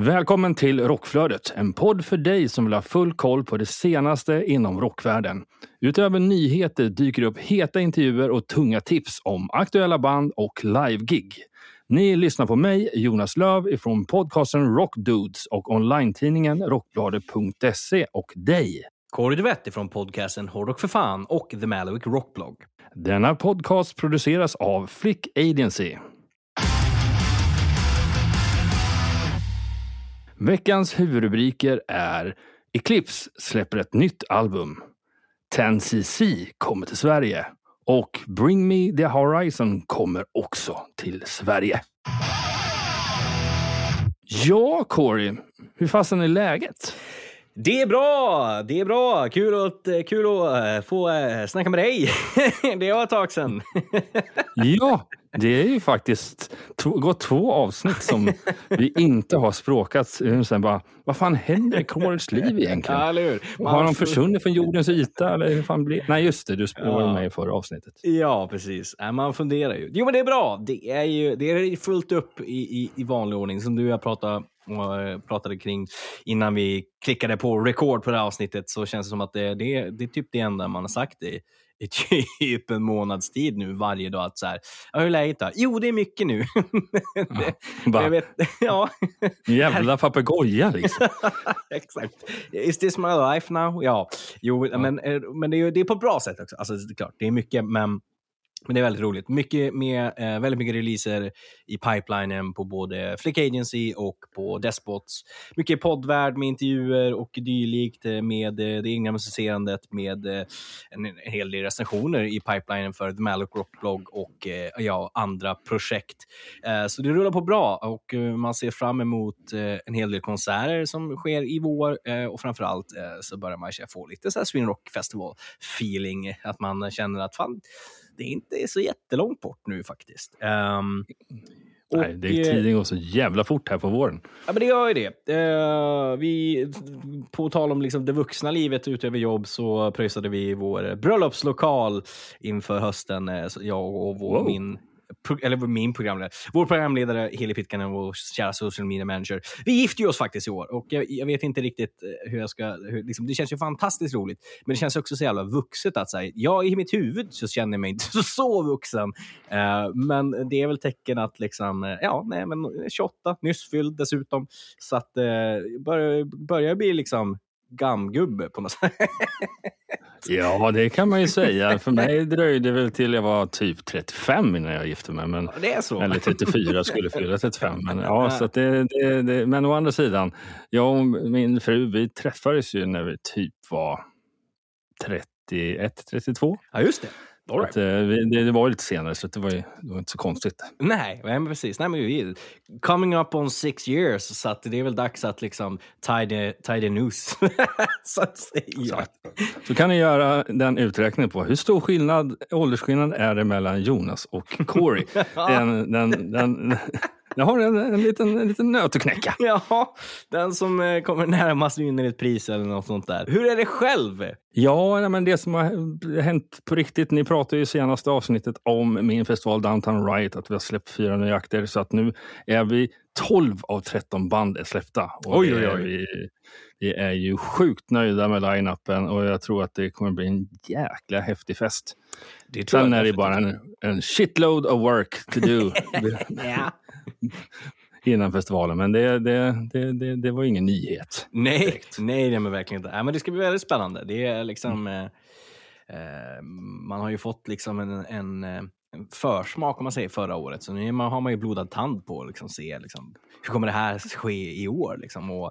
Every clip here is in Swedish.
Välkommen till Rockflödet, en podd för dig som vill ha full koll på det senaste inom rockvärlden. Utöver nyheter dyker det upp heta intervjuer och tunga tips om aktuella band och live-gig. Ni lyssnar på mig, Jonas Löv från podcasten Rockdudes och online-tidningen rockbladet.se och dig. Kåre Duvett från podcasten Hårdrock för fan och The Malowick Rockblog. Denna podcast produceras av Flick Agency. Veckans huvudrubriker är Eclipse släpper ett nytt album. 10cc kommer till Sverige. Och Bring Me The Horizon kommer också till Sverige. Ja, Corey. Hur fasen är läget? Det är bra! Det är bra! Kul att, kul att få äh, snacka med dig. det var ett tag sedan. ja, det är ju faktiskt to gått två avsnitt som vi inte har språkat. Sen bara, vad fan händer i Corys liv egentligen? Ja? Man har de försvunnit från jordens yta? Eller hur fan blir... Nej, just det. Du var Ja. med i förra avsnittet. Ja, precis. Nej, man funderar ju. Jo, men det är bra. Det är ju det är fullt upp i, i, i vanlig ordning som du och jag pratade, och pratade kring innan vi klickade på record på det här avsnittet så känns det som att det, det, det är typ det enda man har sagt i, i typ en månads tid nu varje dag. Att så här, ja, hur är läget då? Jo, det är mycket nu. det, Bara, jag vet, ja, Jävla papegoja liksom. exakt. Is this my life now? Ja, jo, men, eh, men det, är, det är på ett bra sätt också. Alltså, det är klart, det är mycket, men, men det är väldigt roligt. Mycket med, eh, väldigt mycket releaser i pipelinen på både Flick Agency och på Despots. Mycket poddvärld med intervjuer och dylikt eh, med eh, det egna musicerandet med eh, en, en hel del recensioner i pipelinen för The Malloc Rockblog och eh, ja, andra projekt. Eh, Så det rullar på bra och eh, man ser fram emot eh, en hel del konserter som sker i vår eh, och framförallt eh, så börjar man få lite så här Sweden Rock Festival feeling. Att man känner att fan, det är inte så jättelångt bort nu faktiskt. Ehm, Nej, det är eh, tiden går så jävla fort här på våren. Ja, men det gör ju det. Eh, vi, på tal om liksom det vuxna livet utöver jobb så pröjsade vi vår bröllopslokal inför hösten. eh, jag och vår, Wow. min, eller min programledare, vår programledare Heli Pitkanen, vår kära social media manager. Vi gifte ju oss faktiskt i år och jag, jag vet inte riktigt eh, hur jag ska... Hur, liksom, det känns ju fantastiskt roligt, men det känns också så jävla vuxet att säga. Jag i mitt huvud så känner jag mig inte så, så vuxen, uh, men det är väl tecken att liksom, eh, ja, nej, men 28, nyss fylld dessutom. Så att uh, börjar, börjar bli liksom gamgubbe på något sätt. Ja, det kan man ju säga. För mig dröjde det väl till jag var typ 35 innan jag gifte mig. Men, så. eller 34 skulle fylla 35. Men, ja, så det, det, det, men å andra sidan, jag och min fru vi träffades ju när vi typ var 31, 32. Ja, just det. Right. att, eh, det, det var ju lite senare så det var, ju, det var inte så konstigt. Nej, men precis. Nej, men coming up on six years, så att det är väl dags att liksom tie the, tie the noose, så att säga. Så kan ni göra den uträkningen på hur stor skillnad, åldersskillnad är det mellan Jonas och Corey. den, den, den, jag har en, en, liten, en liten nöt att knäcka. Ja, den som eh, kommer närmast vinner ett pris eller något sånt där. Hur är det själv? Ja, men det som har hänt på riktigt. Ni pratade ju senaste avsnittet om min festival Downtown Riot, att vi har släppt fyra nya akter. Så att nu är vi 12 av 13 band är släppta. Oj, oj, oj. Vi, vi är ju sjukt nöjda med line-upen och jag tror att det kommer bli en jäkla häftig fest. Det Sen är det bara en, en shitload of work to do Ja. innan festivalen. Men det, det, det, det, var ingen nyhet. Nej, nej, nej, men verkligen inte. Nej, men det ska bli väldigt spännande. Det är liksom... Eh, eh, man har ju fått liksom en, en, eh, en försmak om man säger förra året. Så nu man, har man ju blodad tand på att liksom se liksom, hur kommer det här ske i år? Liksom, och,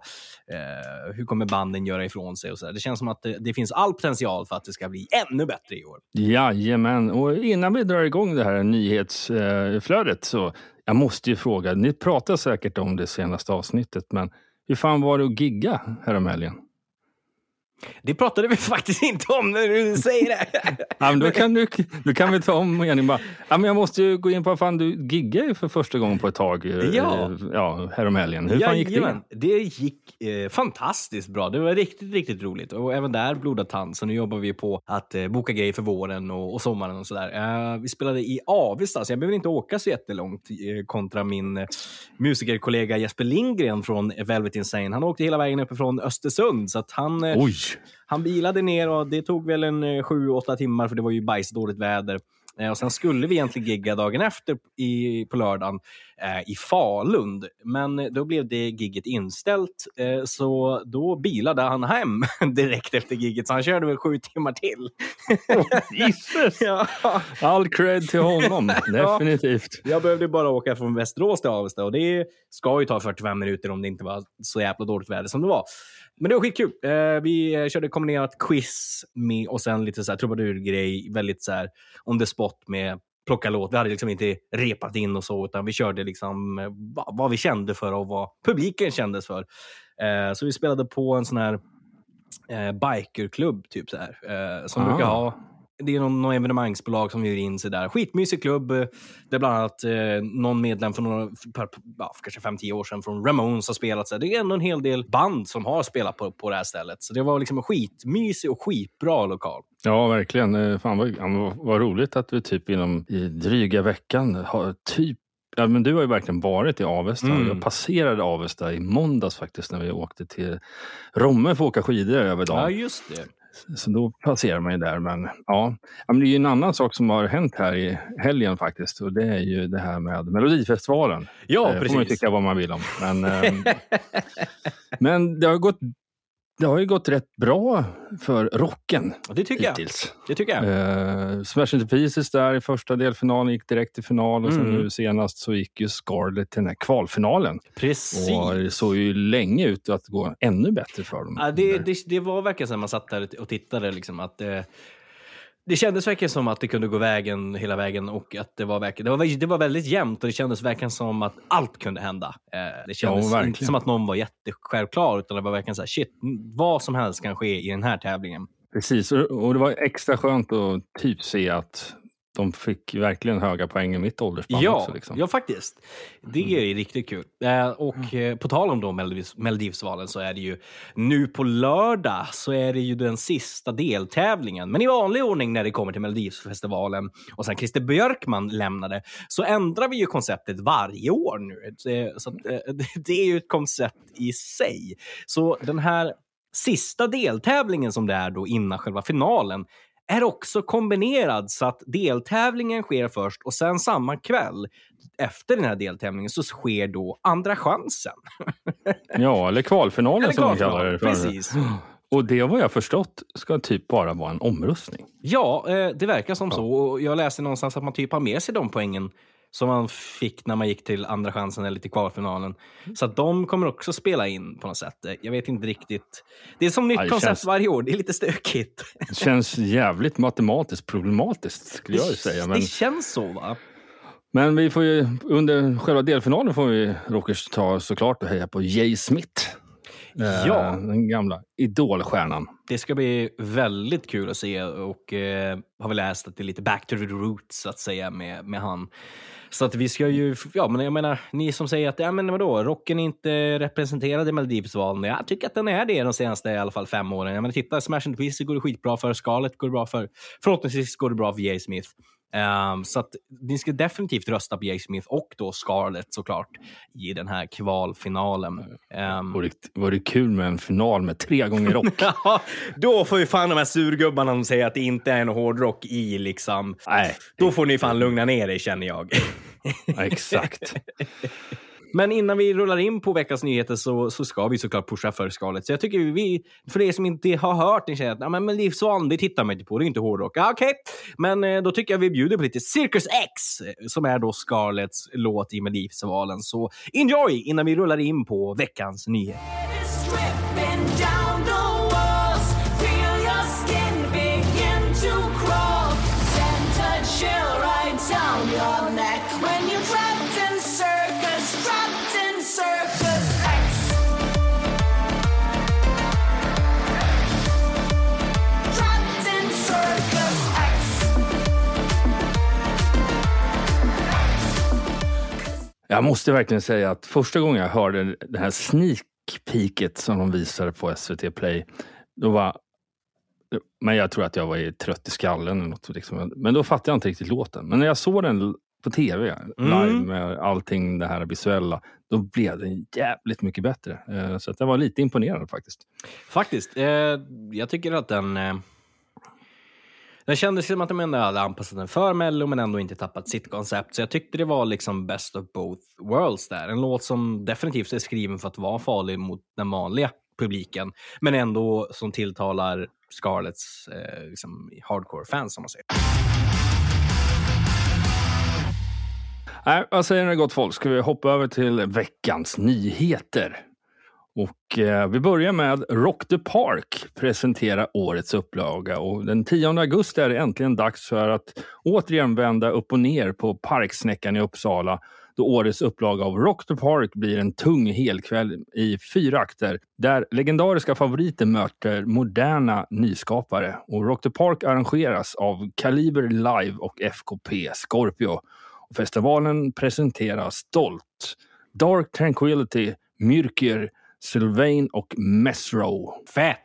eh, hur kommer banden göra ifrån sig? Och så där. Det känns som att det, det finns all potential för att det ska bli ännu bättre i år. Jajamän, och innan vi drar igång det här nyhetsflödet så jag måste ju fråga, ni pratar säkert om det senaste avsnittet, men hur fan var det att gigga häromhelgen? Det pratade vi faktiskt inte om när du säger det. Ja, men då, kan du, då kan vi ta om bara. Ja, men jag måste ju gå in på, fan du giggade ju för första gången på ett tag. eh, Ja. ja häromhelgen. Hur fan gick det? Det gick eh, fantastiskt bra. Det var riktigt, riktigt roligt. Och även där blodad tand. Så nu jobbar vi på att eh, boka grejer för våren och, och sommaren och sådär. Eh, vi spelade i Avesta, så jag behöver inte åka så jättelångt eh, kontra min eh, musikerkollega Jesper Lindgren från Velvet Insane. Han åkte hela vägen uppifrån Östersund. Så att han, eh, Oj! Han bilade ner och det tog väl en eh, sju, åtta timmar för det var ju bajsdåligt väder. Eh, och sen skulle vi egentligen gigga dagen efter i, på lördagen i Falun. Men eh, då blev det gigget inställt. Eh, så då bilade han hem direkt efter gigget. Så han körde väl sju timmar till. Jesus! ja. All cred till honom. Definitivt. Jag behövde bara åka från Västerås till Avesta och det ska ju ta 45 minuter om det inte var så jävla dåligt väder som det var. Men det var skitkul. Eh, vi eh, körde kombinerat quiz med, och sen lite så här trubadurgrej. Väldigt så här on the spot med plocka låt. Vi hade liksom inte repat in och så, utan vi körde liksom eh, vad, vad vi kände för och vad publiken kändes för. Eh, så vi spelade på en sån här eh, bikerklubb, typ så här, eh, som Ah. brukar ha det är någon, någon evenemangsbolag som hyr in sig där. Skitmysig klubb. eh, Där bland annat eh, någon medlem för, några, för, ja, för kanske 5-10 år sedan från Ramones har spelat. Så det är ändå en hel del band som har spelat på, på det här stället. Så det var liksom en skitmysig och skitbra lokal. Ja, verkligen. Eh, Fan vad, vad, roligt att vi typ inom i dryga veckan har typ Ja, men du har ju verkligen varit i Avesta. Mm. Jag passerade Avesta i måndags faktiskt när vi åkte till Romme för att åka skidor över dagen. Ja, just det. Så då passerar man ju där. Men, ja. Men det är ju en annan sak som har hänt här i helgen faktiskt. Och det är ju det här med Melodifestivalen. Ja, det får man ju precis. tycka vad man vill om. Men, ehm, men det, har gått, det har ju gått rätt bra för rocken det tycker jag. hittills. Det tycker jag. Uh, Smash Into Pieces där i första delfinalen gick direkt till final och sen Mm. nu senast så gick ju Scarlett till den här kvalfinalen. Precis. Och det såg ju länge ut att gå ännu bättre för dem. Ja, det, det, det var verkligen så när man satt där och tittade. Liksom, att det, det kändes verkligen som att det kunde gå vägen hela vägen och att det var, verkligen, det var, det var väldigt jämnt och det kändes verkligen som att allt kunde hända. Eh, det kändes verkligen. inte som att någon var jättesjälvklar utan det var verkligen så här, shit, vad som helst kan ske i den här tävlingen. Precis, och och det var extra skönt att typ se att de fick verkligen höga poäng i mitt åldersspann Ja, också. Liksom. ja, faktiskt. Det är riktigt kul. Eh, och eh, på tal om då Melodivs, Melodivsvalen så är det ju nu på lördag så är det ju den sista deltävlingen. Men i vanlig ordning när det kommer till Melodivsfestivalen och sen Christer Björkman lämnade så ändrar vi ju konceptet varje år nu. Så, eh, det är ju ett koncept i sig. Så den här sista deltävlingen som det är då innan själva finalen är också kombinerad så att deltävlingen sker först och sen samma kväll efter den här deltävlingen så sker då andra chansen. Ja, eller kvalfinalen Eller som de kvalfinal, kallar det. för. precis. Och det vad jag förstått ska typ bara vara en omröstning. Ja, eh, det verkar som så. Och jag läste någonstans att man typ har med sig de poängen som man fick när man gick till andra chansen eller till kvalfinalen. Så att de kommer också spela in på något sätt. Jag vet inte riktigt. Det är som nytt Ja, koncept känns- varje år. Det är lite stökigt. Det känns jävligt matematiskt problematiskt skulle jag säga. Men, Det känns så va? men vi får ju, under själva delfinalen får vi Rockers ta såklart och heja på Jay Smith. Eh, Ja. Den gamla idolstjärnan. Det ska bli väldigt kul att se och eh, har väl läst att det är lite back to the roots så att säga med, med han. Så att vi ska ju, ja men jag menar, ni som säger att ja men vadå, rocken är inte representerad i Melodifestivalen. Jag tycker att den är det de senaste i alla fall fem åren. Jag menar titta, Smash and Twist går det skitbra för, Scarlett går det bra för, förhoppningsvis går det bra för Jay Smith. Ehm, så att ni ska definitivt rösta på Jay Smith och då Scarlett såklart i den här kvalfinalen. Um, Vore det, vore det kul med en final med tre gånger rock? Ja, då får ju fan de här surgubbarna som säger att det inte är en hårdrock i liksom. Nej, Då får ni fan lugna ner er känner jag. ja, exakt. Men innan vi rullar in på veckans nyheter så, så ska vi såklart pusha för skalet. Så jag tycker vi, för er som inte har hört, ni känner att ja, men Melodifestivalen, det tittar man inte på, det är inte hårdrock. Ja, Okej, men eh, då tycker jag vi bjuder på lite Circus X, eh, som är då Scarletts låt i Melodifestivalen. Så enjoy innan vi rullar in på veckans nyheter. Jag måste verkligen säga att första gången jag hörde det här sneak peeket som de visade på SVT Play, då var men jag tror att jag var trött i skallen. Eller något, liksom. Men då fattade jag inte riktigt låten. Men när jag såg den på tv, live med allting det här visuella, då blev den jävligt mycket bättre. Eh, Så att jag var lite imponerad faktiskt. Faktiskt. Eh, jag tycker att den... Eh, den kändes som att de ändå hade anpassat den för Mello men ändå inte tappat sitt koncept. Så jag tyckte det var liksom best of both worlds där. En låt som definitivt är skriven för att vara farlig mot den vanliga publiken. Men ändå som tilltalar Scarlets eh, liksom hardcore-fans som man säger. Nej, vad säger ni gott folk? Ska vi hoppa över till veckans nyheter? Och eh, vi börjar med Rock the Park presentera årets upplaga. Och den 10 augusti är det äntligen dags för att återigen vända upp och ner på Parksnäckan i Uppsala då årets upplaga av Rock the Park blir en tung helkväll i fyra akter där legendariska favoriter möter moderna nyskapare. Och Rock the Park arrangeras av Kaliber Live och FKP Scorpio. Och festivalen presenterar stolt Dark Tranquility, Myrkir, Sylvain och Mesro. Fett!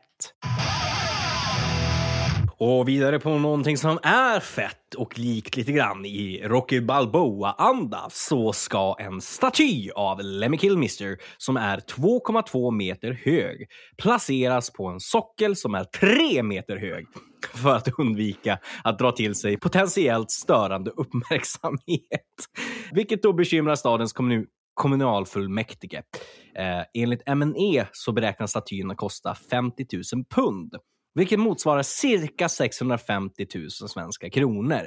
Och vidare på någonting som är fett och likt lite grann i Rocky Balboa-anda så ska en staty av Lemmy Kilmister som är 2,2 meter hög placeras på en sockel som är 3 meter hög för att undvika att dra till sig potentiellt störande uppmärksamhet. Vilket då bekymrar stadens kommun kommunalfullmäktige. Eh, enligt MNE så beräknas statyn kosta 50 000 pund, vilket motsvarar cirka 650 000 svenska kronor.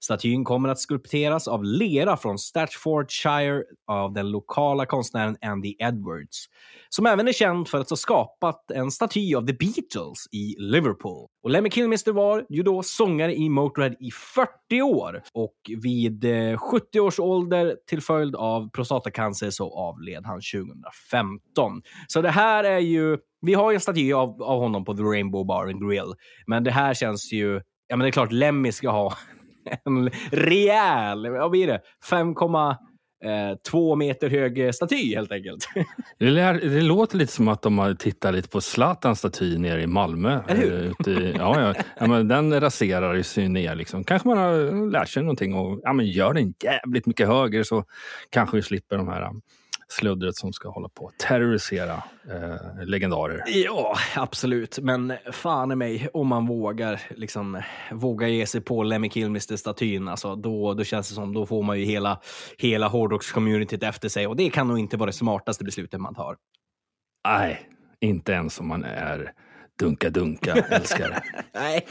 Statyn kommer att skulpteras av lera från Staffordshire av den lokala konstnären Andy Edwards, som även är känd för att ha skapat en staty av The Beatles i Liverpool. Och Lemmy Kilmister var ju då sångare i Motörhead i 40 år och vid eh, 70 års ålder till följd av prostatacancer så avled han 2015. Så det här är ju, vi har ju en staty av, av honom på The Rainbow Bar and Grill, men det här känns ju, ja men det är klart Lemmy ska ha en rejäl, vad blir det, 5,2 meter hög staty helt enkelt. Det, lär, det låter lite som att de har tittat lite på Zlatans staty nere i Malmö. Eller hur? Eh, i, ja, ja. ja, men den raserar ju sig ner. Liksom. Kanske man har lärt sig någonting och ja, men gör den jävligt mycket högre så kanske vi slipper de här sluddret som ska hålla på att terrorisera eh, legendarer. Ja, absolut. Men fan i mig, om man vågar, liksom, vågar ge sig på Lemmy Kilmister-statyn, alltså, då, då känns det som då får man ju hela, hela hårdrocks-communityt efter sig. Och det kan nog inte vara det smartaste beslutet man tar. Nej, inte ens om man är dunka-dunka-älskare. Nej.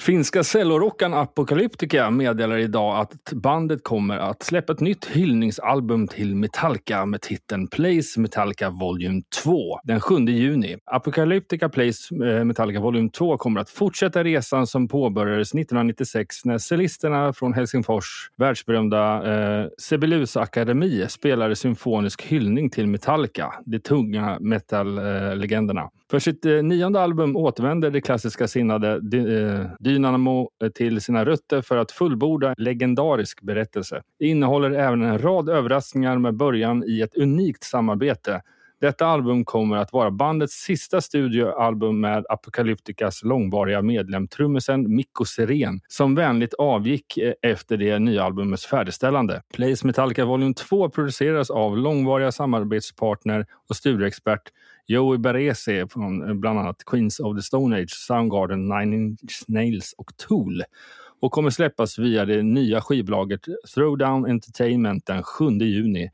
Finska cellorockaren Apocalyptica meddelar idag att bandet kommer att släppa ett nytt hyllningsalbum till Metallica med titeln Plays Metallica Volume 2 den 7 juni. Apocalyptica Plays eh, Metallica Volume 2 kommer att fortsätta resan som påbörjades 1996 när cellisterna från Helsingfors världsberömda eh, Sibelius Akademi spelade symfonisk hyllning till Metallica, de tunga metal-legenderna. Eh, för sitt eh, nionde album återvänder det klassiska sinnade Dy- eh, Dynamo eh, till sina rötter för att fullborda en legendarisk berättelse. Det innehåller även en rad överraskningar med början i ett unikt samarbete. Detta album kommer att vara bandets sista studioalbum med Apocalypticas långvariga medlem trummisen Mikko Seren som vänligt avgick eh, efter det nya albumets färdigställande. Plays Metallica Volume 2 produceras av långvariga samarbetspartner och studioexpert Joey Barese från eh, bland annat Queens of the Stone Age, Soundgarden, Nine Inch Nails och Tool och kommer släppas via det nya skivbolaget Throwdown Entertainment den 7 juni.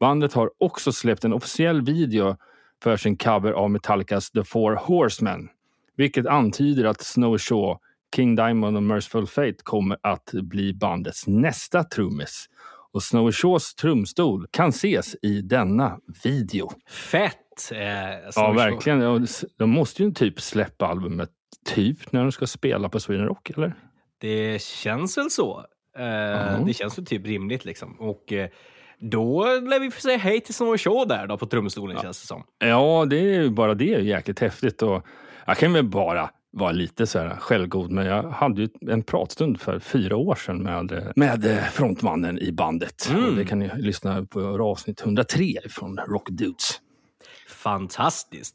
Bandet har också släppt en officiell video för sin cover av Metallicas The Four Horsemen, vilket antyder att Snow Shaw, King Diamond och Merciful Fate kommer att bli bandets nästa trummis. Och Snow Shaws trumstol kan ses i denna video. Fett! Eh, Ja, Snow Show. verkligen. S- De måste ju typ släppa albumet typ när de ska spela på Sweden Rock, eller? Det känns väl så. Eh, Det känns väl typ rimligt liksom. Och eh, då lär vi få säga hej till Snow Show där då på trumstolen känns det som. Ja, det är ju bara det är jäkligt häftigt. Och jag kan väl bara vara lite så här självgod, men jag hade ju en pratstund för fyra år sedan med, med frontmannen i bandet. Mm. Det kan ni lyssna på avsnitt 103 från Rock Dudes. Fantastiskt.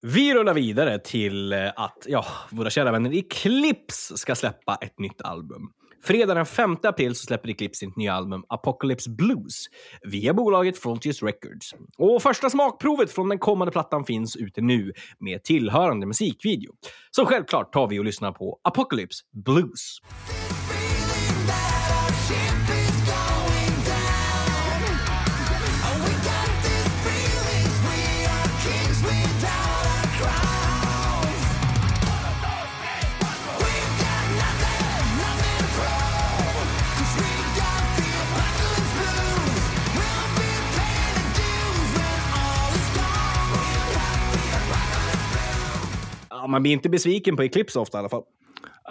Vi rullar vidare till eh, att ja, våra kära vänner Eclipse ska släppa ett nytt album. Fredag den 5 april så släpper Eclipse sitt nya album Apocalypse Blues via bolaget Frontiers Records. Och första smakprovet från den kommande plattan finns ute nu med tillhörande musikvideo. Så självklart tar vi och lyssnar på Apocalypse Blues. Man blir inte besviken på Eclipse ofta i alla fall.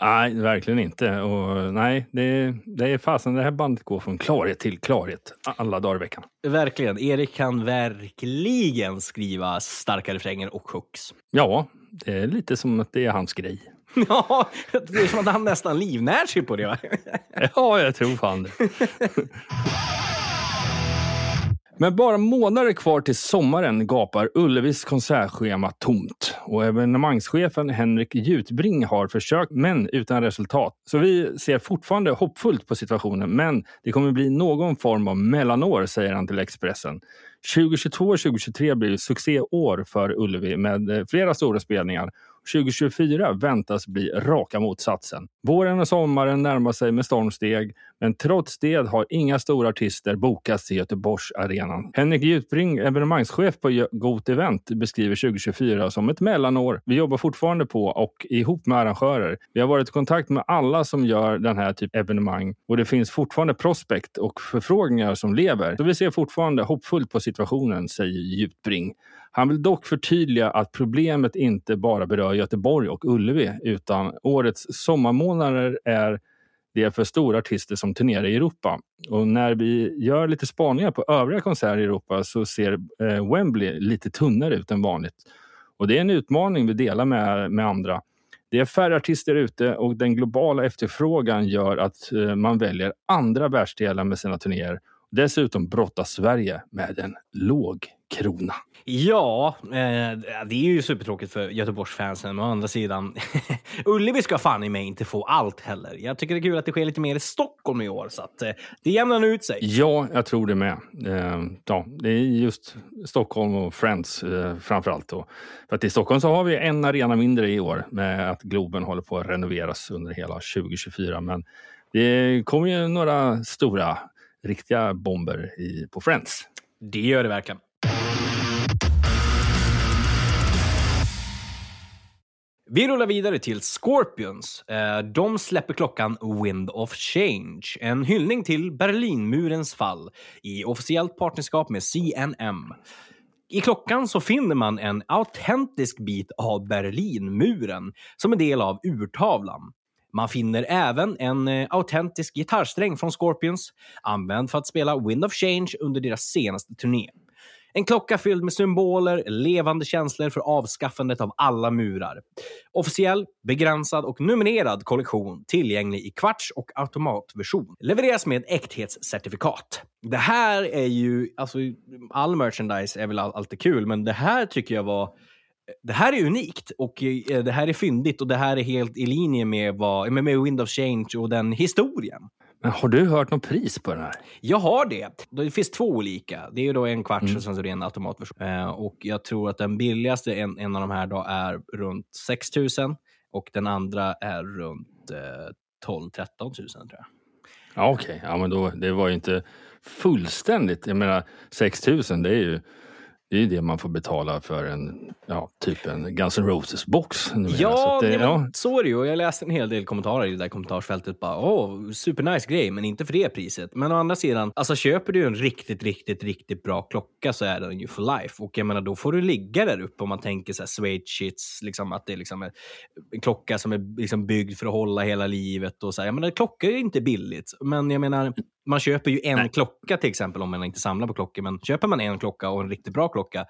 Nej, verkligen inte. Och nej, det, det är fasen, det här bandet går från klarhet till klarhet alla dagar i veckan. Verkligen. Erik kan verkligen skriva starka refränger och hooks. Ja, det är lite som att det är hans grej. Ja, det är som att han nästan livnär sig på det. Va? Ja, jag tror fan det. Med bara månader kvar till sommaren gapar Ullevis konsertschema tomt och evenemangschefen Henrik Jutbring har försökt, men utan resultat. Så vi ser fortfarande hoppfullt på situationen, men det kommer bli någon form av mellanår, säger han till Expressen. 2022 och 2023 blir succéår för Ullevi med eh, flera stora spelningar. 2024 väntas bli raka motsatsen. Våren och sommaren närmar sig med stormsteg, men trots det har inga stora artister bokats till Göteborgsarenan. Henrik Jutbring, evenemangschef på Got Event, beskriver 2024 som ett mellanår. Vi jobbar fortfarande på och ihop med arrangörer. Vi har varit i kontakt med alla som gör den här typen av evenemang och det finns fortfarande prospekt och förfrågningar som lever. Så vi ser fortfarande hoppfullt på situationen, säger Jutbring. Han vill dock förtydliga att problemet inte bara berör Göteborg och Ullevi utan årets sommarmånader är det är för stora artister som turnerar i Europa. Och när vi gör lite spaningar på övriga konserter i Europa så ser eh, Wembley lite tunnare ut än vanligt. Och det är en utmaning vi delar med, med andra. Det är färre artister ute och den globala efterfrågan gör att eh, man väljer andra världsdelar med sina turnéer. Dessutom brottas Sverige med en låg krona. Ja, eh, det är ju supertråkigt för Göteborgsfansen. Men å andra sidan, Ullevi ska fan i mig inte få allt heller. Jag tycker det är kul att det sker lite mer i Stockholm i år, så att eh, det jämnar ut sig. Ja, jag tror det med. Eh, ja, det är just Stockholm och Friends eh, framför allt. Då. För att i Stockholm så har vi en arena mindre i år med att Globen håller på att renoveras under hela 2024. Men det kommer ju några stora, riktiga bomber i, på Friends. Det gör det verkligen. Vi rullar vidare till Scorpions. Eh, de släpper klockan Wind of Change, en hyllning till Berlinmurens fall i officiellt partnerskap med CNM. I klockan så finner man en autentisk bit av Berlinmuren som en del av urtavlan. Man finner även en eh, autentisk gitarrsträng från Scorpions, använd för att spela Wind of Change under deras senaste turné. En klocka fylld med symboler, levande känslor för avskaffandet av alla murar. Officiell, begränsad och numrerad kollektion tillgänglig i kvarts och automatversion. Levereras med äkthetscertifikat. Det här är ju, alltså all merchandise är väl alltid kul, men det här tycker jag var det här är unikt och eh, det här är fyndigt och det här är helt i linje med, vad, med, Wind of Change och den historien. Men har du hört något pris på den här? Jag har det. Det finns två olika. Det är ju då en kvarts Mm. och sen så är det en automatversion. Eh, och jag tror att den billigaste, en, en av de här, då är runt 6 000 och den andra är runt eh, 12 13 000 tror jag. Ja, Okej, ja, men då, det var ju inte fullständigt. Jag menar, 6 000 det är ju det, är ju det man får betala för en, ja, typ en Guns N' Roses-box. numera. Så Ja, det, ja, så är det ju. Jag läste en hel del kommentarer i det där kommentarsfältet. Bara, Åh, supernice grej, men inte för det priset. Men å andra sidan, alltså köper du en riktigt, riktigt, riktigt bra klocka så är den ju for life. Och jag menar, då får du ligga där uppe om man tänker så här suede shits, liksom att det är liksom en, en klocka som är liksom byggd för att hålla hela livet. Och så här. Jag menar, klockor är inte billigt, men jag menar, man köper ju en klocka till exempel, om man inte samlar på klockor. Men köper man en klocka och en riktigt bra klocka,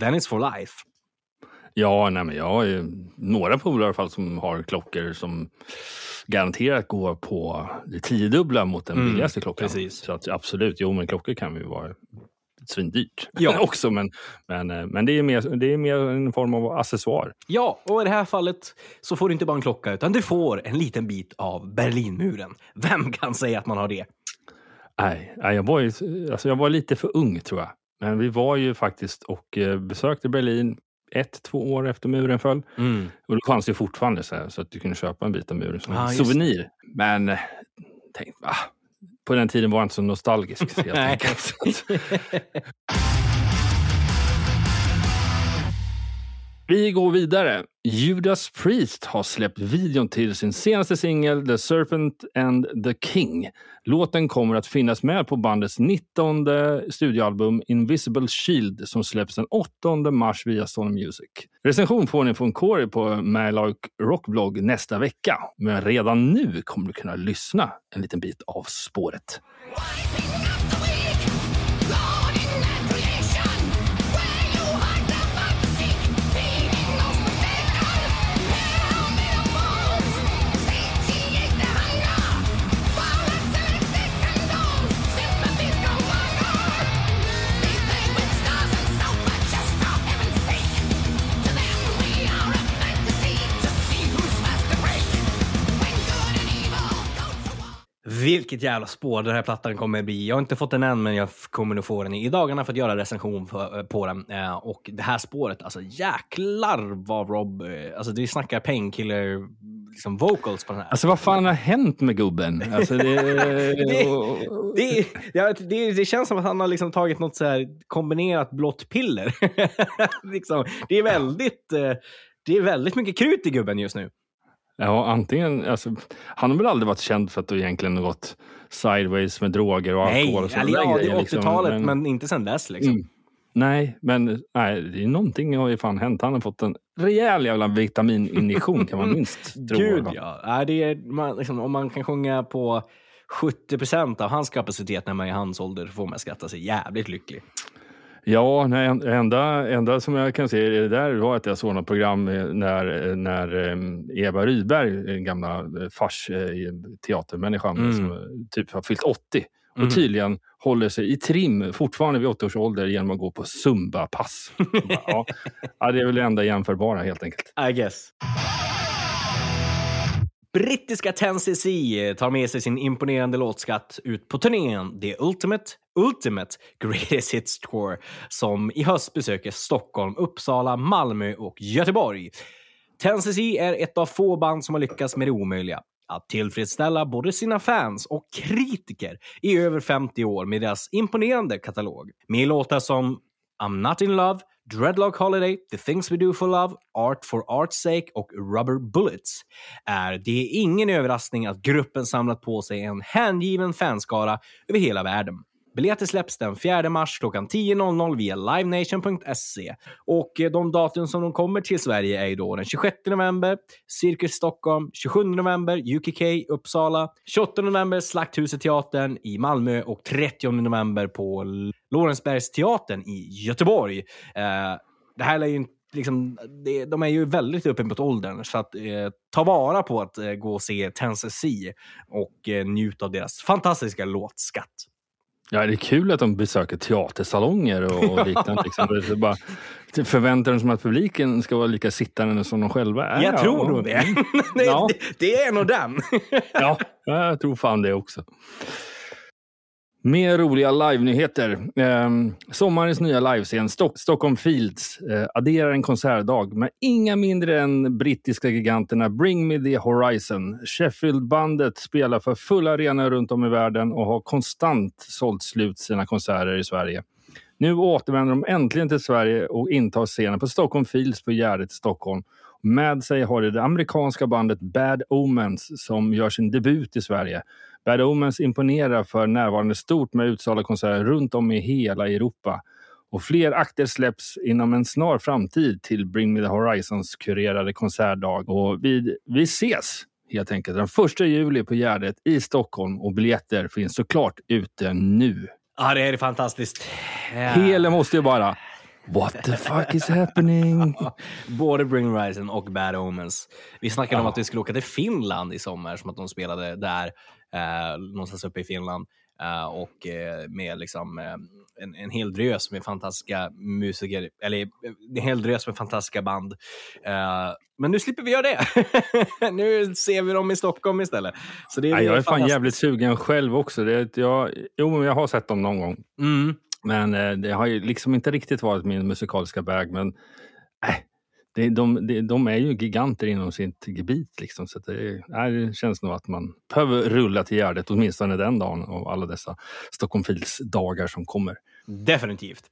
then it's for life. Ja, nej, men jag har ju några polare i alla fall som har klockor som garanterat går på det tiodubbla mot den Mm, billigaste klockan. precis. Så att, absolut, jo men klockor kan ju vara svindyrt Ja. också. Men, men, eh, men det, är mer, det är mer en form av accessoar. Ja, och i det här fallet så får du inte bara en klocka, utan du får en liten bit av Berlinmuren. Vem kan säga att man har det? Nej, jag, var ju, alltså jag var lite för ung tror jag. Men vi var ju faktiskt och eh, besökte Berlin ett, två år efter muren föll. Och då fanns det fortfarande så, här, så att du kunde köpa en bit av muren som en just det. souvenir. Men eh, tänk, ah, på den tiden var jag inte så nostalgisk. helt Nej. Vi går vidare. Judas Priest har släppt videon till sin senaste singel The Serpent and the King. Låten kommer att finnas med på bandets 19 studioalbum Invisible Shield som släpps den 8 mars via Sony Music. Recension får ni från Corey på Malike Rockblog nästa vecka. Men redan nu kommer du kunna lyssna en liten bit av spåret. Vilket jävla spår den här plattan kommer bli. Jag har inte fått den än, men jag kommer nog få den i dagarna för att göra recension på, på den. Eh, och det här spåret, alltså jäklar vad Rob... Eh, alltså vi snackar painkiller liksom vocals på den här. Alltså vad fan har hänt med gubben? Alltså, det, Det- och- det, ja, det, det känns som att han har liksom tagit något så här kombinerat blått piller. liksom, det, är väldigt, eh, det är väldigt mycket krut i gubben just nu. Ja, antingen, alltså, han har väl aldrig varit känd för att det egentligen har gått sideways med droger och Nej, alkohol. och sådana eller ja, det grejer, är liksom. 80-talet, men... inte sen dess. Liksom. Mm. Nej, men nej, det är någonting har ju fan hänt. Han har fått en rejäl jävla vitamininjektion kan man minst tro. Gud ja. Nej, det är, man, liksom, om man kan sjunga på 70 procent av hans kapacitet när man är i hans ålder får man skratta sig jävligt lycklig. Ja, nej, en- enda, enda som jag kan se det där var att jag såg något program eh, när, när eh, Eva Rydberg, den gamla eh, fars eh, teatermänniskan, Mm. som eh, typ har fyllt 80 och Mm. tydligen håller sig i trim fortfarande vid 80 års ålder genom att gå på Zumba-pass. Ja, det är väl det enda jämförbara helt enkelt. I guess. Brittiska Tennessee tar med sig sin imponerande låtskatt ut på turnén The Ultimate Ultimate Greatest Hits Tour som i höst besöker Stockholm, Uppsala, Malmö och Göteborg. Tennessee är ett av få band som har lyckats med det omöjliga. Att tillfredsställa både sina fans och kritiker i över 50 år med deras imponerande katalog. Med låtar som I'm Not In Love, Dreadlock Holiday, The Things We Do For Love, Art For Art's Sake och Rubber Bullets är det ingen överraskning att gruppen samlat på sig en hängiven fanskara över hela världen. Biljetter släpps den 4 mars klockan 10.00 via livenation.se. Och eh, de datum som de kommer till Sverige är ju då den 26 november, Cirkus Stockholm, 27 november, UKK Uppsala, 28 november Slakthuset Teatern i Malmö och 30 november på Lorensbergsteatern i Göteborg. Eh, det här är ju inte Liksom, det, de är ju väldigt uppe mot åldern, så att eh, ta vara på att eh, gå och se Tennessee och eh, njuta av deras fantastiska låtskatt. Ja, det är kul att de besöker teatersalonger och, och liknande. liksom. Det bara, förväntar de sig att publiken ska vara lika sittande som de själva är? Jag tror nog det. det, Ja. det. Det är nog den. Ja, jag tror fan det också. Mer roliga live-nyheter. Eh, sommarens nya livescen Stock Stockholm Fields eh, adderar en konsertdag med inga mindre än brittiska giganterna Bring Me The Horizon. Sheffield-bandet spelar för fulla arenor runt om i världen och har konstant sålt slut sina konserter i Sverige. Nu återvänder de äntligen till Sverige och intar scenen på Stockholm Fields på Gärdet i Stockholm. Med sig har de det amerikanska bandet Bad Omens som gör sin debut i Sverige. Bad Omens imponerar för närvarande stort med utsålda konserter runt om i hela Europa. Och fler akter släpps inom en snar framtid till Bring Me The Horizons kurerade konsertdag. Och vi, vi ses helt enkelt den 1 juli på Gärdet i Stockholm och biljetter finns såklart ute nu. Ja, det är fantastiskt. Ja. Hela måste ju bara. What the fuck is happening? Både Bring Horizon och Bad Omens. Vi snackade om att vi skulle åka till Finland i sommar, som att de spelade där, eh, någonstans uppe i Finland. Eh, och eh, med liksom eh, en, en hel drös med fantastiska musiker, eller eh, en hel drös med fantastiska band. Eh, men nu slipper vi göra det. nu ser vi dem i Stockholm istället. Så det är, Nej, jag är fan jävligt sugen själv också. Det, jag, jo, jag har sett dem någon gång. Mm. Men det har ju liksom inte riktigt varit min musikaliska bag. Men äh, det, de, de, de är ju giganter inom sitt gebit. Liksom, så det, det känns nog att man behöver rulla till Gärdet åtminstone den dagen av alla dessa Stockholm Fields dagar som kommer. Definitivt.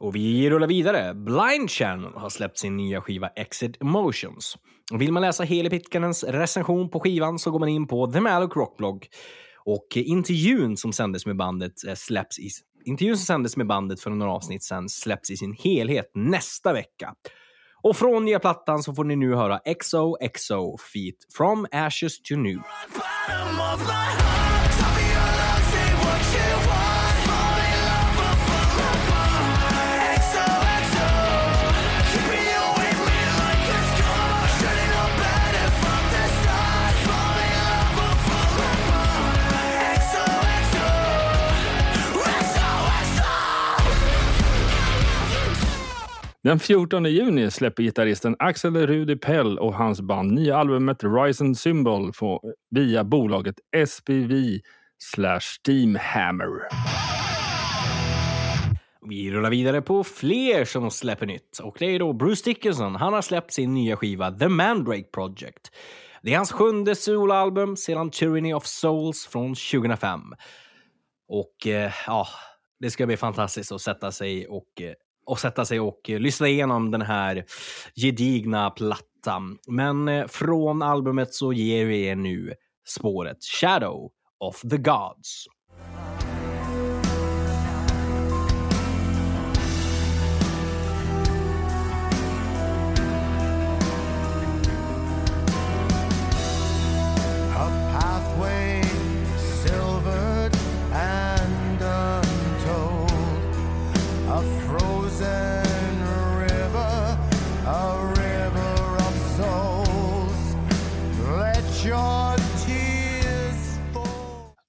Och vi rullar vidare. Blind Channel har släppt sin nya skiva Exit Emotions. Och vill man läsa Heli Pitkanens recension på skivan så går man in på The Malloc Rockblog. Och intervjun som sändes med bandet eh, släpps i Intervjun som sändes med bandet för några avsnitt sen släpps i sin helhet nästa vecka. Och från nya plattan så får ni nu höra XOXO Feet From Ashes to New. Den 14 juni släpper gitarristen Axel Rudi Pell och hans band nya albumet Rise and Symbol via bolaget SPV slash Steamhammer. Vi rullar vidare på fler som släpper nytt. Och det är då Bruce Dickinson. Han har släppt sin nya skiva The Mandrake Project. Det är hans sjunde soloalbum sedan Tyranny of Souls från 2005. Och eh, ja, det ska bli fantastiskt att sätta sig och, eh, och sätta sig och eh, lyssna igenom den här gedigna plattan. Men eh, från albumet så ger vi er nu spåret Shadow of the Gods.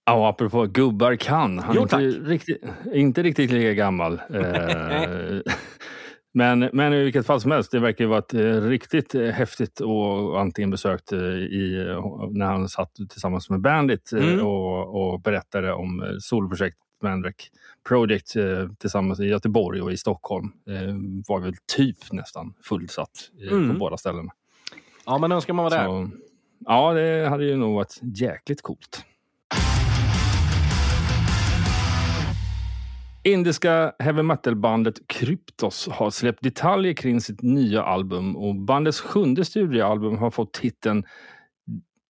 Ja, apropå gubbar kan. Han är Jo, inte tack. riktigt, inte riktigt lika gammal. Eh, men, men i vilket fall som helst, det verkar ju vara ett eh, riktigt eh, häftigt och antingen besökt i, när han satt tillsammans med Bandit Mm. och, och berättade om solprojekt Mandrake Project tillsammans i Göteborg och i Stockholm. Var väl typ nästan fullsatt Mm. på båda ställena. Ja, men önskar man vara där. Så, ja, det hade ju nog varit jäkligt coolt. Indiska heavy metal-bandet Kryptos har släppt detaljer kring sitt nya album och bandets sjunde studioalbum har fått titeln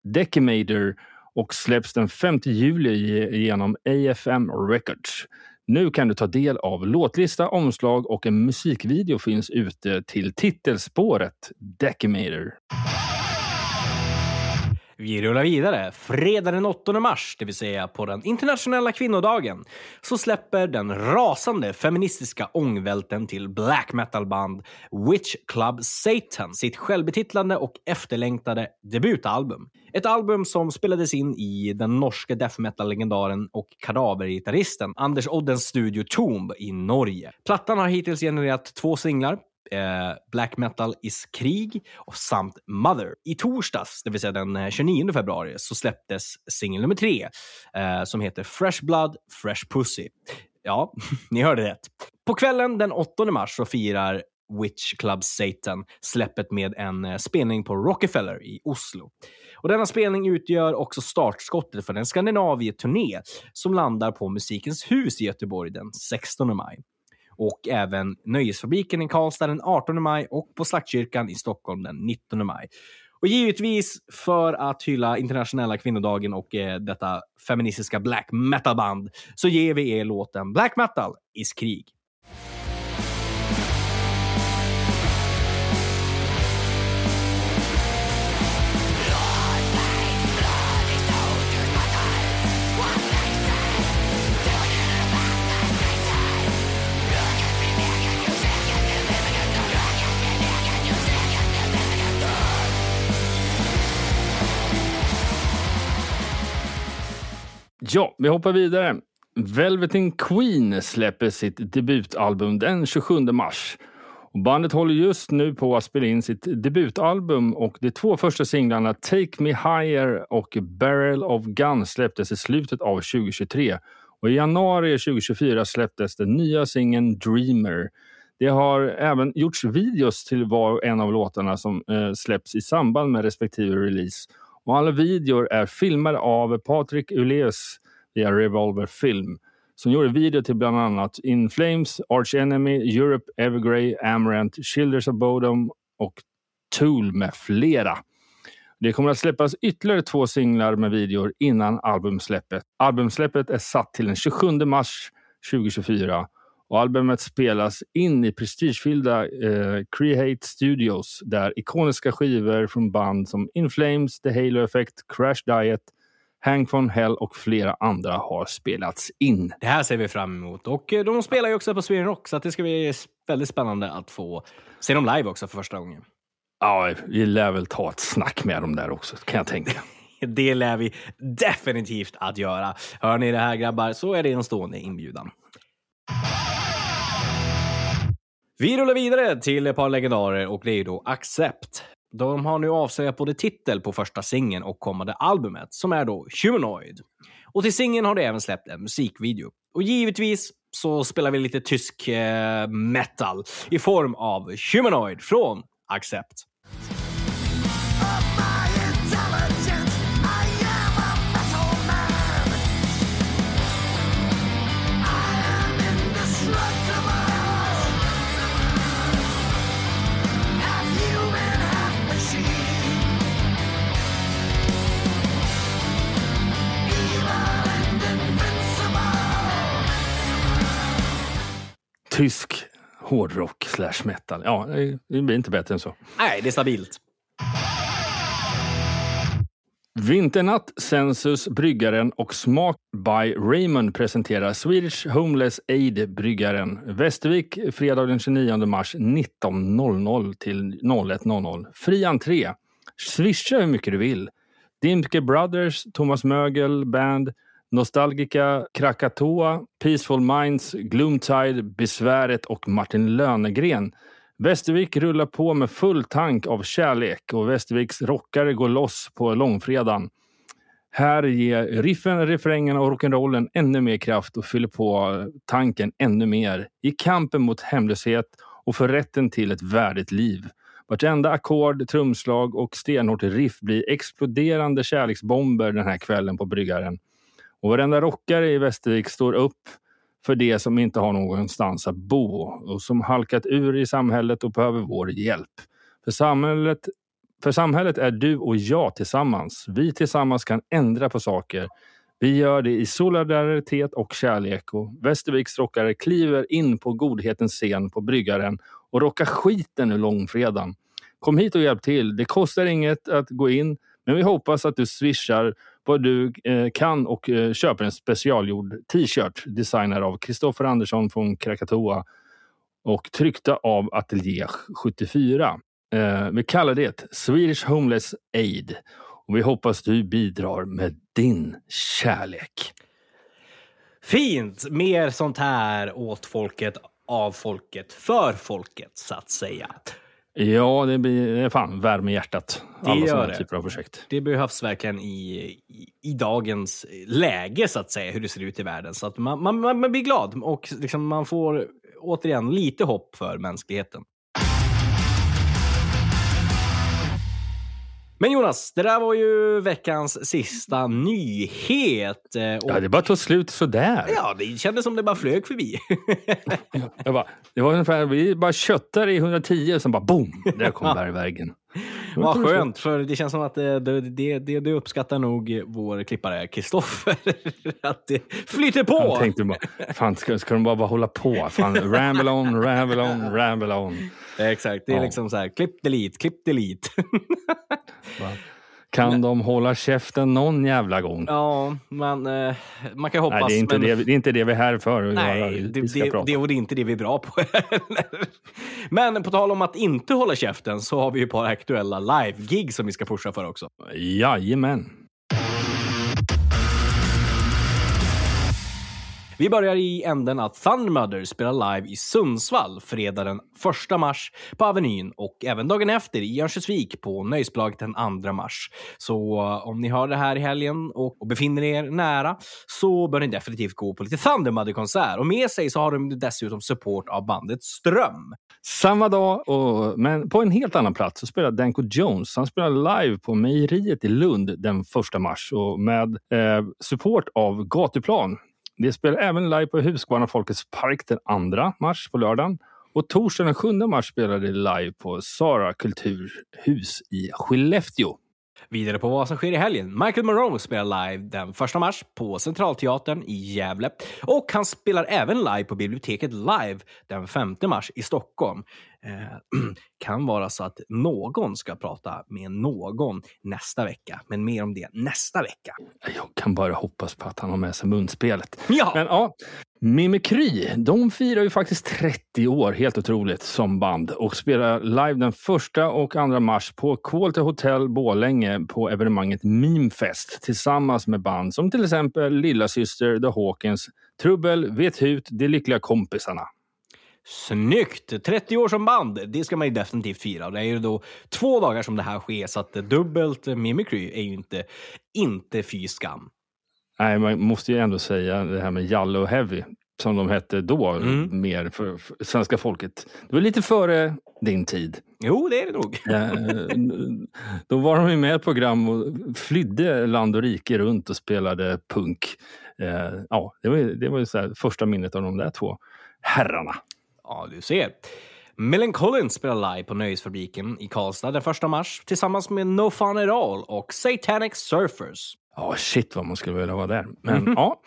Decimator och släpps den 5 juli genom AFM Records. Nu kan du ta del av låtlista, omslag och en musikvideo finns ute till titelspåret Decimator. Vi rullar vidare. Fredag den 8 mars, det vill säga på den internationella kvinnodagen, så släpper den rasande feministiska ångvälten till black metal-band Witch Club Satan sitt självbetitlande och efterlängtade debutalbum. Ett album som spelades in i den norske death metal-legendaren och kadavergitarristen Anders Oddens studio Tomb i Norge. Plattan har hittills genererat två singlar, eh, Black Metal is krig och samt Mother. I torsdags, det vill säga den eh, 29 februari, så släpptes singel nummer tre eh, som heter Fresh Blood, Fresh Pussy. Ja, ni hörde rätt. På kvällen den 8 mars så firar Witch Club Satan släppet med en eh, spelning på Rockefeller i Oslo. Och denna spelning utgör också startskottet för en Skandinavieturné som landar på Musikens hus i Göteborg den 16 maj och även Nöjesfabriken i Karlstad den 18 maj och på Slaktkyrkan i Stockholm den 19 maj. Och givetvis för att hylla internationella kvinnodagen och eh, detta feministiska black metal-band så ger vi er låten Black Metal is krig. Ja, vi hoppar vidare. Velveteen Queen släpper sitt debutalbum den 27 mars. Och bandet håller just nu på att spela in sitt debutalbum och de två första singlarna Take Me Higher och Barrel of Gun släpptes i slutet av 2023. Och I januari 2024 släpptes den nya singeln Dreamer. Det har även gjorts videos till var och en av låtarna som eh, släpps i samband med respektive release. Och alla videor är filmade av Patrik Uleus via Revolver Film som gjorde video till bland annat In Flames, Arch Enemy, Europe, Evergrey, Amaranth, Childers of Bodom och Tool med flera. Det kommer att släppas ytterligare två singlar med videor innan albumsläppet. Albumsläppet är satt till den 27 mars 2024 och albumet spelas in i prestigefyllda eh, Create Studios där ikoniska skivor från band som In Flames, The Halo Effect, Crash Diet, Hang from Hell och flera andra har spelats in. Det här ser vi fram emot. Och eh, de spelar ju också på Sweden Rock, så att det ska bli väldigt spännande att få se dem live också för första gången. Ja, vi lär väl ta ett snack med dem där också, kan jag tänka. Det lär vi definitivt att göra. Hör ni det här grabbar, så är det en stående inbjudan. Vi rullar vidare till ett par legendarer och det är då Accept. De har nu avslöjat både titel på första singeln och kommande albumet, som är då Humanoid. Och till singeln har de även släppt en musikvideo. Och givetvis så spelar vi lite tysk eh, metal i form av Humanoid från Accept. Tysk hårdrock slash metal. Ja, det blir inte bättre än så. Nej, det är stabilt. Vinternatt, Sensus, Bryggaren och Smak by Raymond presenterar Swedish Homeless Aid Bryggaren. Västervik, fredag den 29 mars 19.00 till 01.00. Fri entré. Swisha hur mycket du vill. Dimke Brothers, Thomas Mögel Band, Nostalgica, Krakatoa, Peaceful Minds, Gloomtide, Besväret och Martin Lönegren. Västervik rullar på med full tank av kärlek och Västerviks rockare går loss på långfredagen. Här ger riffen, refrängerna och rock'n'rollen ännu mer kraft och fyller på tanken ännu mer i kampen mot hemlöshet och för rätten till ett värdigt liv. Vartenda ackord, trumslag och stenhårt riff blir exploderande kärleksbomber den här kvällen på Bryggaren. Och varenda rockare i Västervik står upp för det som inte har någonstans att bo och som halkat ur i samhället och behöver vår hjälp. För samhället, för samhället är du och jag tillsammans. Vi tillsammans kan ändra på saker. Vi gör det i solidaritet och kärlek och Västerviks rockare kliver in på godhetens scen på Bryggaren och rockar skiten ur långfredagen. Kom hit och hjälp till. Det kostar inget att gå in, men vi hoppas att du swishar vad du eh, kan och eh, köper en specialgjord t-shirt designad av Kristoffer Andersson från Krakatoa och tryckta av Ateljé 74. Eh, vi kallar det Swedish Homeless Aid och vi hoppas du bidrar med din kärlek. Fint! Mer sånt här åt folket, av folket, för folket, så att säga. Ja, det blir fan värme i hjärtat. Det Alla sådana det. typer av projekt. Det behövs verkligen i, i, i dagens läge, så att säga, hur det ser ut i världen. Så att man, man, man man blir glad och liksom man får återigen lite hopp för mänskligheten. Men Jonas, det där var ju veckans sista nyhet. eh, Och, Ja, det bara tog slut sådär. ja, det kändes som det bara flög förbi. Jag bara, det var ungefär, vi bara köttade i 110 och sen bara boom, där kom bergväggen. Vad skönt, för det känns som att det, det, det, det, det uppskattar nog vår klippare Kristoffer. att det flyter på. Jag tänkte bara, fan ska, ska de bara, bara hålla på? Fan, ramble on, ramble on, ramble on. Exakt, det är Ja. liksom så här, klipp delete, klipp delete. Kan de hålla käften någon jävla gång? ja, man, eh, man kan hoppas. Nej, det är, inte men... det, det är inte det vi är här för. Nej, det, Vi det, prata. det, och det är inte det vi är bra på. Men på tal om att inte hålla käften så har vi ju ett par aktuella live-gig som vi ska pusha för också. Jajamän. Vi börjar i änden att Thundermother spelar live i Sundsvall fredag den 1 mars på Avenyn och även dagen efter i Örnsköldsvik på Nöjesbolaget den 2 mars. Så eh, om ni hör det här i helgen och, och befinner er nära så bör ni definitivt gå på lite Thundermother-konsert. Och med sig så har de dessutom support av bandet Ström. Samma dag, och, men på en helt annan plats, så spelar Danko Jones. Han spelar live på Mejeriet i Lund den 1 mars och med eh, support av Gatuplan. Vi spelar även live på Husqvarna Folkets park den 2 mars på lördagen. Och torsdagen den 7 mars spelar vi live på Sara kulturhus i Skellefteå. Vidare på vad som sker i helgen. Michael Monroe spelar live den 1 mars på Centralteatern i Gävle. Och han spelar även live på biblioteket Live den 5 mars i Stockholm. Eh, kan vara så att någon ska prata med någon nästa vecka. Men mer om det nästa vecka. Jag kan bara hoppas på att han har med sig munspelet. Ja! Men ja, Mimikry, de firar ju faktiskt 30 år, helt otroligt, som band och spelar live den 1 och 2 mars på Quality Hotel Borlänge på evenemanget Memefest tillsammans med band som till exempel Lilla Syster, The Hawkins, Trubbel, Vet Hut, De Lyckliga Kompisarna. Snyggt! 30 år som band, det ska man ju definitivt fira. Det är ju då två dagar som det här sker, så att dubbelt Mimikry är ju inte, inte fy skam. Nej, man måste ju ändå säga det här med Jalle och Heavy som de hette då, Mm. mer för, för svenska folket. Det var lite före din tid. Jo, det är det nog. Eh, Då var de ju med i ett program och flydde land och rike runt och spelade punk. Eh, Ja, det var, ju- det var ju så här första minnet av de där två herrarna. Ja, du ser. Millen Collins spelar live på Nöjesfabriken i Karlstad den 1 mars tillsammans med No Fun At All och Satanic Surfers. Ja, shit vad man skulle vilja vara där. Men ja,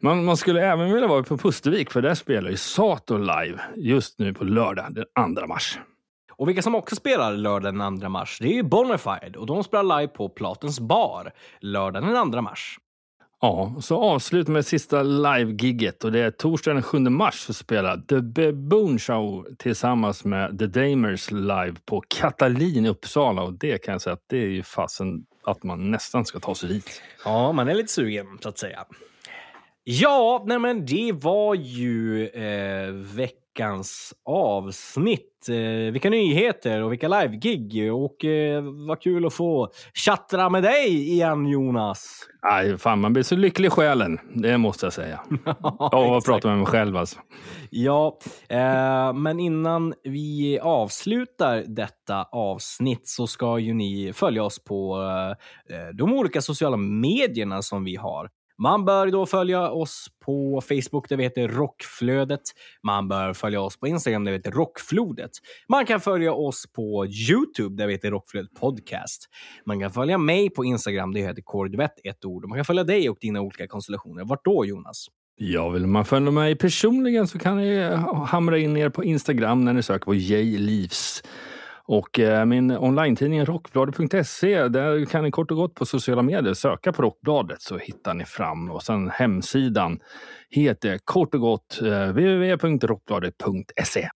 man, man skulle även vilja vara på Pustervik för där spelar ju Sato live just nu på lördag den 2 mars. Och vilka som också spelar lördag den 2 mars, det är ju Bonafide och de spelar live på Platens bar lördag den 2 mars. Ja, så avslut med sista live-gigget och det är torsdagen den 7 mars så spelar The Baboon Show tillsammans med The Damers live på Katalin i Uppsala och det kan jag säga att det är ju fasen att man nästan ska ta sig dit. Ja, man är lite sugen så att säga. Ja, nej men det var ju eh, veckans avsnitt. Eh, vilka nyheter och vilka live-gig. Och eh, vad kul att få chattra med dig igen, Jonas. Nej, fan man blir så lycklig i själen, det måste jag säga. Ja, jag pratar med mig själv alltså. Ja, eh, men innan vi avslutar detta avsnitt så ska ju ni följa oss på eh, de olika sociala medierna som vi har. Man bör då följa oss på Facebook där vi heter Rockflödet. Man bör följa oss på Instagram där vi heter Rockflodet. Man kan följa oss på Youtube där vi heter Rockflödet Podcast. Man kan följa mig på Instagram där jag heter Kordvett, ett ord. Man kan följa dig och dina olika konstellationer. Vart då Jonas? Ja, vill man följa mig personligen så kan ni hamra in er på Instagram när ni söker på J Livs. Och eh, min online-tidning rockbladet.se, där kan ni kort och gott på sociala medier söka på Rockbladet så hittar ni fram. Och sen hemsidan heter kort och gott eh, www.rockbladet.se.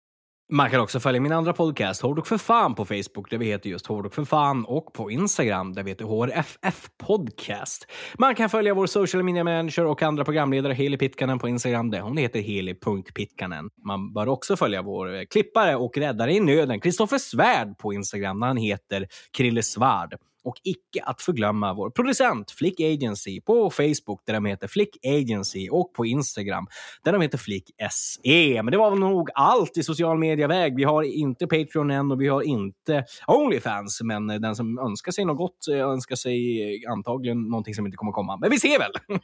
Man kan också följa min andra podcast, Hårdrock för fan, på Facebook där vi heter just Hårdrock för fan och på Instagram där vi heter HRFF Podcast. Man kan följa vår social media manager och andra programledare Heli Pitkanen på Instagram där hon heter heli.pitkanen. Man bör också följa vår eh, klippare och räddare i nöden, Kristoffer Svärd på Instagram där han heter Krille Svärd. Och icke att förglömma vår producent Flick Agency på Facebook där de heter Flick Agency och på Instagram där de heter Flick SE. Men det var väl nog allt i social media-väg. Vi har inte Patreon än och vi har inte Onlyfans. Men den som önskar sig något gott eh, önskar sig eh, antagligen någonting som inte kommer komma. Men vi ser väl!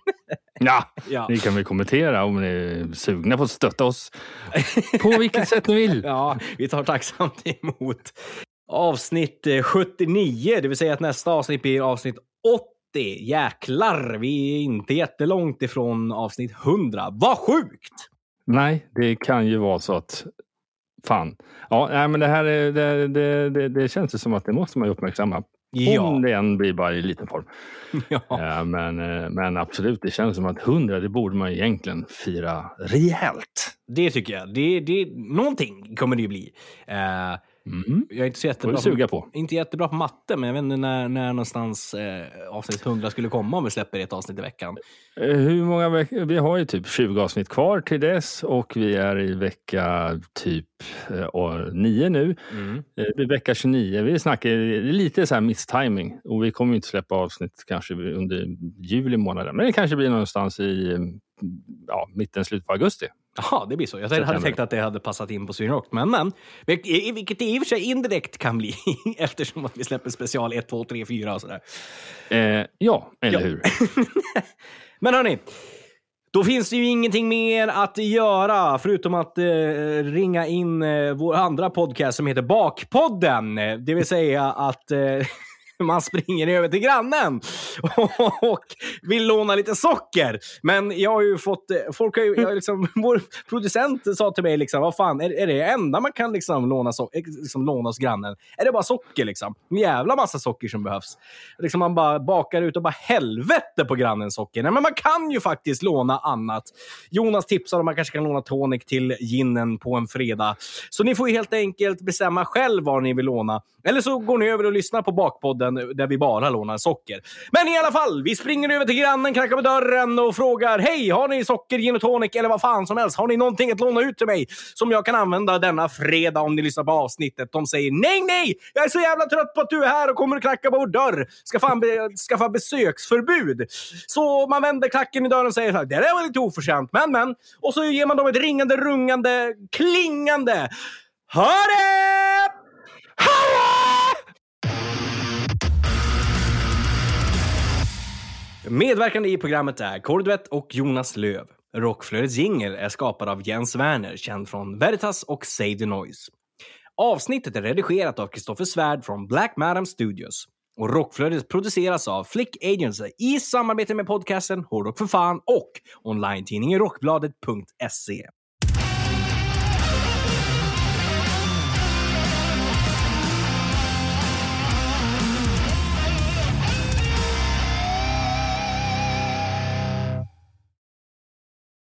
Ja, Ja. ni kan väl kommentera om ni är sugna på att stötta oss på vilket sätt ni vill. Ja, vi tar tacksamt emot avsnitt eh, 79, det vill säga att nästa avsnitt blir avsnitt 80. Jäklar, vi är inte jättelångt ifrån avsnitt 100. Vad sjukt! Nej, det kan ju vara så att Fan. Ja, nej, men det här är, det, det, det, det känns ju som att det måste man ju uppmärksamma. Ja. Om det än blir bara i liten form. Ja. Eh, Men, eh, men absolut, det känns som att 100, det borde man egentligen fira rejält. Det tycker jag. Det, det, någonting kommer det ju bli. Eh, Mm. Jag är inte så jättebra, suga på. inte jättebra på matte, men jag vet inte när, när någonstans eh, avsnitt 100 skulle komma om vi släpper ett avsnitt i veckan. Eh, Hur många veckor? Vi har ju typ 20 avsnitt kvar till dess och vi är i vecka typ eh, och 9 nu. Mm. Eh, vecka 29. Vi snackar lite så här misstiming och vi kommer inte släppa avsnitt kanske under juli månad. Men det kanske blir någonstans i ja, mitten, slutet på augusti. Jaha, det blir så. Jag hade September. tänkt att det hade passat in på Sweden Rock, men men. Vilket det i och för sig indirekt kan bli eftersom att vi släpper special 1, 2, 3, 4 och sådär. Eh, ja, eller Ja. hur? Men hörni, då finns det ju ingenting mer att göra förutom att eh, ringa in eh, vår andra podcast som heter Bakpodden. Det vill säga att eh, man springer över till grannen och vill låna lite socker. Men jag har ju fått, eh, folk har ju, jag liksom, vår producent sa till mig liksom, vad fan, är, är det enda man kan liksom låna, so eh, liksom låna hos grannen? Är det bara socker liksom? En jävla massa socker som behövs. Liksom man bara bakar ut och bara helvete på grannens socker. Nej, men man kan ju faktiskt låna annat. Jonas tipsar om man kanske kan låna tonic till ginen på en fredag. Så ni får ju helt enkelt bestämma själv vad ni vill låna. Eller så går ni över och lyssnar på Bakpodden Eh, där vi bara lånar socker. Men i alla fall, vi springer över till grannen, knackar på dörren och frågar Hej, har ni socker, gin och tonic eller vad fan som helst? Har ni någonting att låna ut till mig som jag kan använda denna fredag om ni lyssnar på avsnittet? De säger nej, nej! Jag är så jävla trött på att du är här och kommer och knackar på vår dörr. Ska fan be skaffa besöksförbud. Så man vänder klacken i dörren och säger så här, det där var lite oförskämt, men men. Och så ger man dem ett ringande, rungande, klingande Hörre! Hallå! Medverkande i programmet är Kordvet och Jonas Löv. Rockflödets jingel är skapad av Jens Werner, känd från Veritas och Save the Noise. Avsnittet är redigerat av Kristoffer Svärd från Black Madam Studios. Och Rockflödet produceras av Flick Agency i samarbete med podcasten Hårdrock för fan och online-tidningen Rockbladet.se.